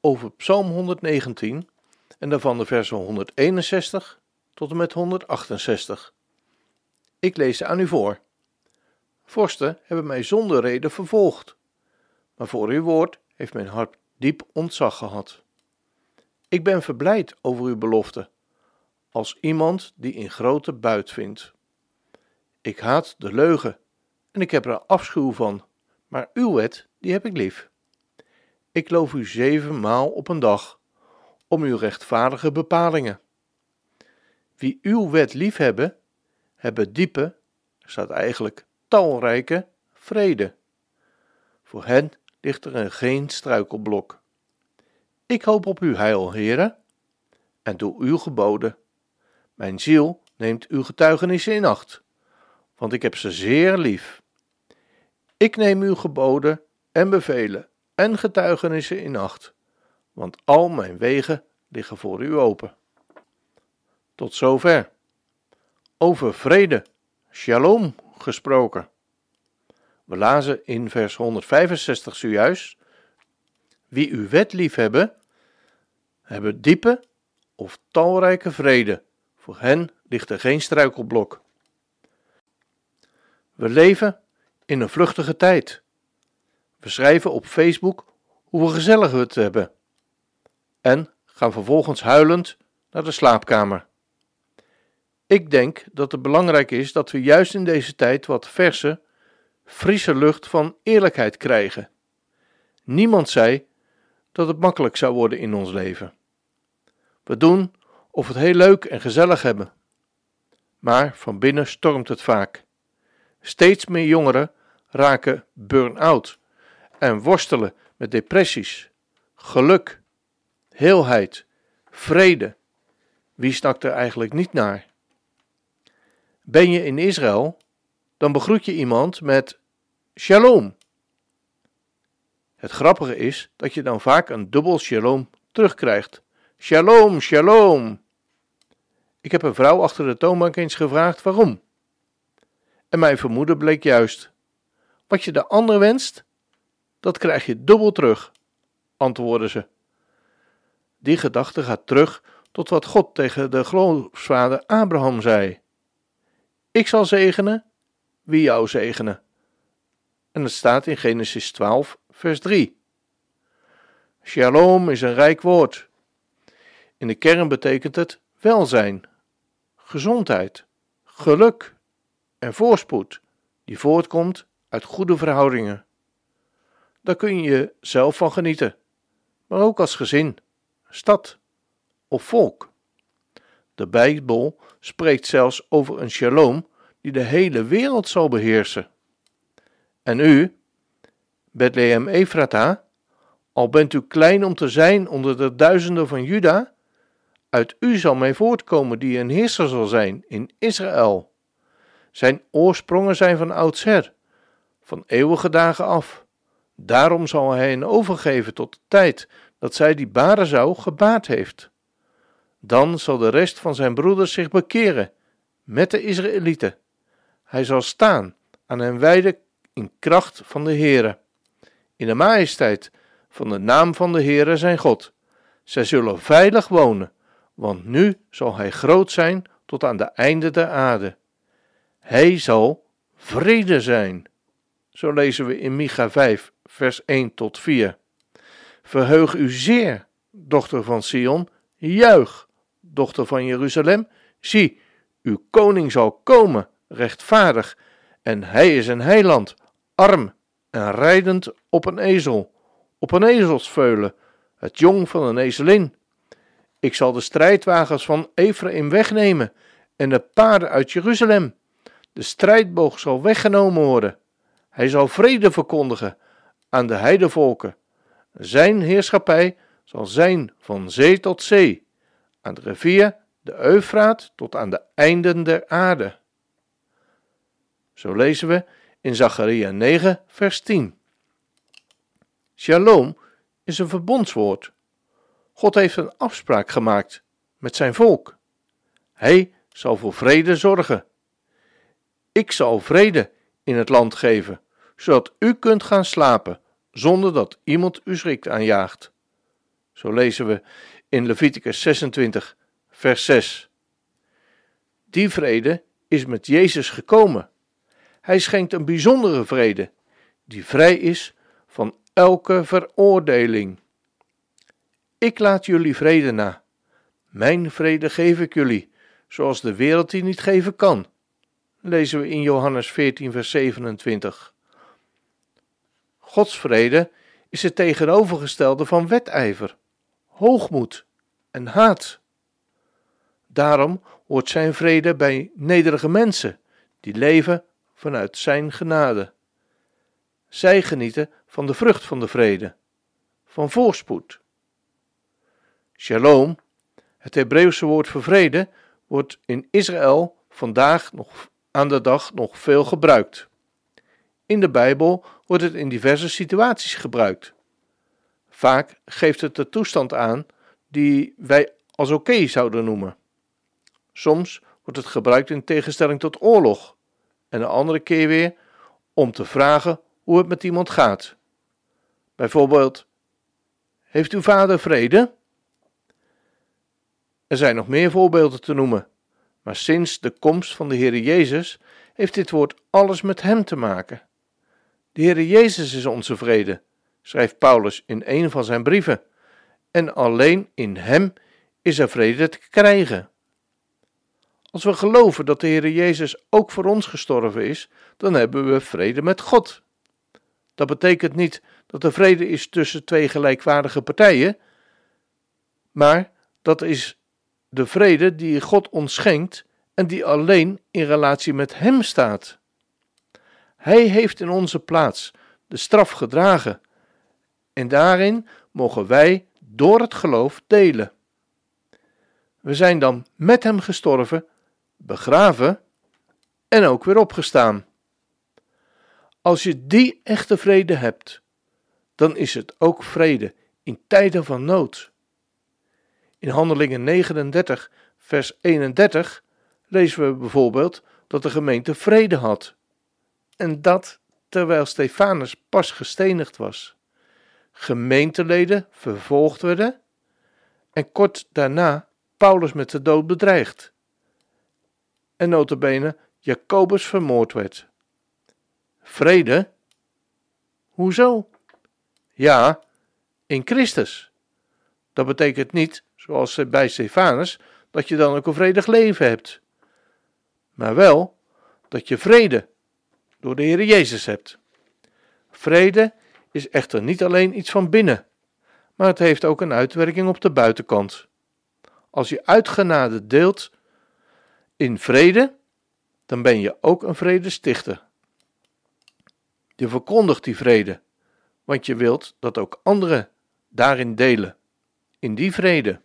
over Psalm 119 en daarvan de versen 161 tot en met 168. Ik lees ze aan u voor. Vorsten hebben mij zonder reden vervolgd, maar voor uw woord heeft mijn hart diep ontzag gehad. Ik ben verblijd over uw belofte, als iemand die in grote buit vindt. Ik haat de leugen en ik heb er afschuw van, maar uw wet, die heb ik lief. Ik loof u zevenmaal op een dag, om uw rechtvaardige bepalingen. Wie uw wet liefhebben, hebben diepe, staat eigenlijk talrijke, vrede. Voor hen ligt er geen struikelblok. Ik hoop op uw heil, heren, en doe uw geboden. Mijn ziel neemt uw getuigenissen in acht, want ik heb ze zeer lief. Ik neem uw geboden en bevelen en getuigenissen in acht, want al mijn wegen liggen voor u open. Tot zover. Over vrede, shalom gesproken. We lazen in vers 165 zojuist: Wie uw wet liefhebben, hebben diepe of talrijke vrede. Voor hen ligt er geen struikelblok. We leven in een vluchtige tijd. We schrijven op Facebook hoe gezellig we het hebben en gaan vervolgens huilend naar de slaapkamer. Ik denk dat het belangrijk is dat we juist in deze tijd wat verse, frisse lucht van eerlijkheid krijgen. Niemand zei dat het makkelijk zou worden in ons leven. We doen of we het heel leuk en gezellig hebben. Maar van binnen stormt het vaak. Steeds meer jongeren raken burn-out en worstelen met depressies, geluk, heelheid, vrede. Wie snakt er eigenlijk niet naar? Ben je in Israël, dan begroet je iemand met shalom. Het grappige is dat je dan vaak een dubbel shalom terugkrijgt. Shalom, shalom. Ik heb een vrouw achter de toonbank eens gevraagd waarom. En mijn vermoeden bleek juist. Wat je de ander wenst, dat krijg je dubbel terug, antwoordde ze. Die gedachte gaat terug tot wat God tegen de geloofsvader Abraham zei. Ik zal zegenen wie jou zegenen. En het staat in Genesis 12, vers 3. Shalom is een rijk woord. In de kern betekent het welzijn, gezondheid, geluk en voorspoed die voortkomt uit goede verhoudingen. Daar kun je zelf van genieten, maar ook als gezin, stad of volk. De Bijbel spreekt zelfs over een shalom die de hele wereld zal beheersen. En u, Bethlehem Efrata, al bent u klein om te zijn onder de duizenden van Juda, uit u zal mij voortkomen die een heerser zal zijn in Israël. Zijn oorsprongen zijn van oudsher, van eeuwige dagen af. Daarom zal hij hen overgeven tot de tijd dat zij die baren zou gebaard heeft. Dan zal de rest van zijn broeders zich bekeren met de Israëlieten. Hij zal staan aan hen wijden in kracht van de Heere, in de majesteit van de naam van de Heere zijn God. Zij zullen veilig wonen, want nu zal hij groot zijn tot aan de einde der aarde. Hij zal vrede zijn. Zo lezen we in Micha 5, vers 1 tot 4. Verheug u zeer, dochter van Sion, juich, dochter van Jeruzalem. Zie, uw koning zal komen, rechtvaardig, en hij is een heiland, arm en rijdend op een ezel, op een ezelsveulen, het jong van een ezelin. Ik zal de strijdwagens van Ephraim wegnemen en de paarden uit Jeruzalem. De strijdboog zal weggenomen worden. Hij zal vrede verkondigen aan de heidevolken. Zijn heerschappij zal zijn van zee tot zee, aan de rivier de Eufraat tot aan de einden der aarde. Zo lezen we in Zacharia 9, vers 10. Shalom is een verbondswoord. God heeft een afspraak gemaakt met zijn volk. Hij zal voor vrede zorgen. Ik zal vrede in het land geven, zodat u kunt gaan slapen zonder dat iemand u schrikt aanjaagt. Zo lezen we in Leviticus 26, vers 6. Die vrede is met Jezus gekomen. Hij schenkt een bijzondere vrede, die vrij is van elke veroordeling. Ik laat jullie vrede na. Mijn vrede geef ik jullie, zoals de wereld die niet geven kan. Lezen we in Johannes 14, vers 27. Gods vrede is het tegenovergestelde van wedijver, hoogmoed en haat. Daarom hoort zijn vrede bij nederige mensen die leven vanuit zijn genade. Zij genieten van de vrucht van de vrede, van voorspoed. Shalom, het Hebreeuwse woord voor vrede, wordt in Israël vandaag nog aan de dag nog veel gebruikt. In de Bijbel wordt het in diverse situaties gebruikt. Vaak geeft het de toestand aan die wij als oké zouden noemen. Soms wordt het gebruikt in tegenstelling tot oorlog, en een andere keer weer om te vragen hoe het met iemand gaat. Bijvoorbeeld: Heeft uw vader vrede? Er zijn nog meer voorbeelden te noemen, maar sinds de komst van de Heer Jezus heeft dit woord alles met Hem te maken. De Heer Jezus is onze vrede, schrijft Paulus in een van zijn brieven, en alleen in Hem is er vrede te krijgen. Als we geloven dat de Heer Jezus ook voor ons gestorven is, dan hebben we vrede met God. Dat betekent niet dat er vrede is tussen twee gelijkwaardige partijen, maar dat is de vrede die God ons schenkt en die alleen in relatie met Hem staat. Hij heeft in onze plaats de straf gedragen en daarin mogen wij door het geloof delen. We zijn dan met Hem gestorven begraven en ook weer opgestaan. Als je die echte vrede hebt, dan is het ook vrede in tijden van nood. In Handelingen 39, vers 31 lezen we bijvoorbeeld dat de gemeente vrede had. En dat terwijl Stefanus pas gestenigd was. Gemeenteleden vervolgd werden en kort daarna Paulus met de dood bedreigd en notabene Jacobus vermoord werd. Vrede? Hoezo? Ja, in Christus. Dat betekent niet, zoals bij Stefanus, dat je dan ook een vredig leven hebt. Maar wel dat je vrede door de Heer Jezus hebt. Vrede is echter niet alleen iets van binnen, maar het heeft ook een uitwerking op de buitenkant. Als je uitgenade deelt in vrede, dan ben je ook een vredestichter. Je verkondigt die vrede, want je wilt dat ook anderen daarin delen, in die vrede.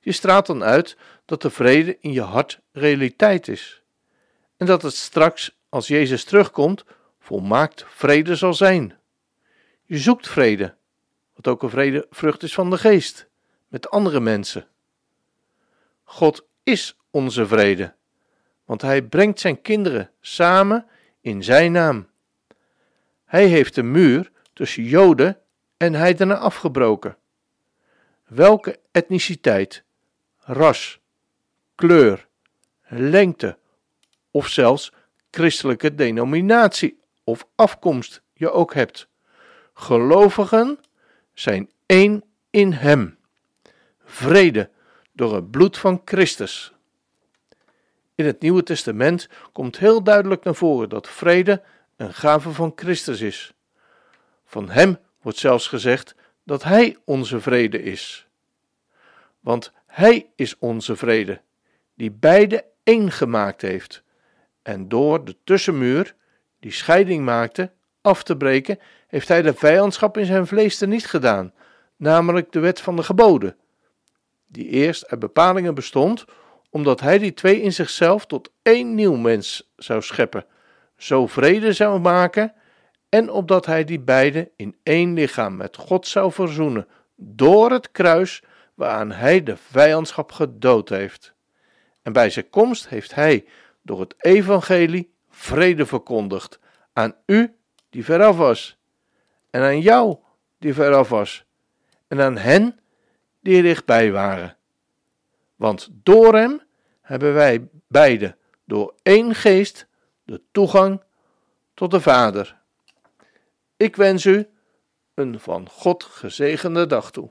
Je straalt dan uit dat de vrede in je hart realiteit is en dat het straks, als Jezus terugkomt, volmaakt vrede zal zijn. Je zoekt vrede, wat ook een vredevrucht is van de geest, met andere mensen. God is onze vrede, want Hij brengt Zijn kinderen samen in Zijn naam. Hij heeft de muur tussen Joden en heidenen afgebroken. Welke etniciteit, ras, kleur, lengte of zelfs christelijke denominatie of afkomst je ook hebt. Gelovigen zijn één in Hem. Vrede door het bloed van Christus. In het Nieuwe Testament komt heel duidelijk naar voren dat vrede een gave van Christus is. Van Hem wordt zelfs gezegd dat Hij onze vrede is. Want Hij is onze vrede, die beide één gemaakt heeft. En door de tussenmuur, die scheiding maakte, af te breken, heeft Hij de vijandschap in zijn vlees er niet gedaan. namelijk de wet van de geboden, die eerst uit bepalingen bestond, omdat hij die twee in zichzelf tot één nieuw mens zou scheppen, zo vrede zou maken, en opdat hij die beide in één lichaam met God zou verzoenen, door het kruis waaraan hij de vijandschap gedood heeft. En bij zijn komst heeft hij door het evangelie vrede verkondigd aan u die veraf was, en aan jou die veraf was, en aan hen die dichtbij waren. Want door hem hebben wij beide door één geest de toegang tot de Vader. Ik wens u een van God gezegende dag toe.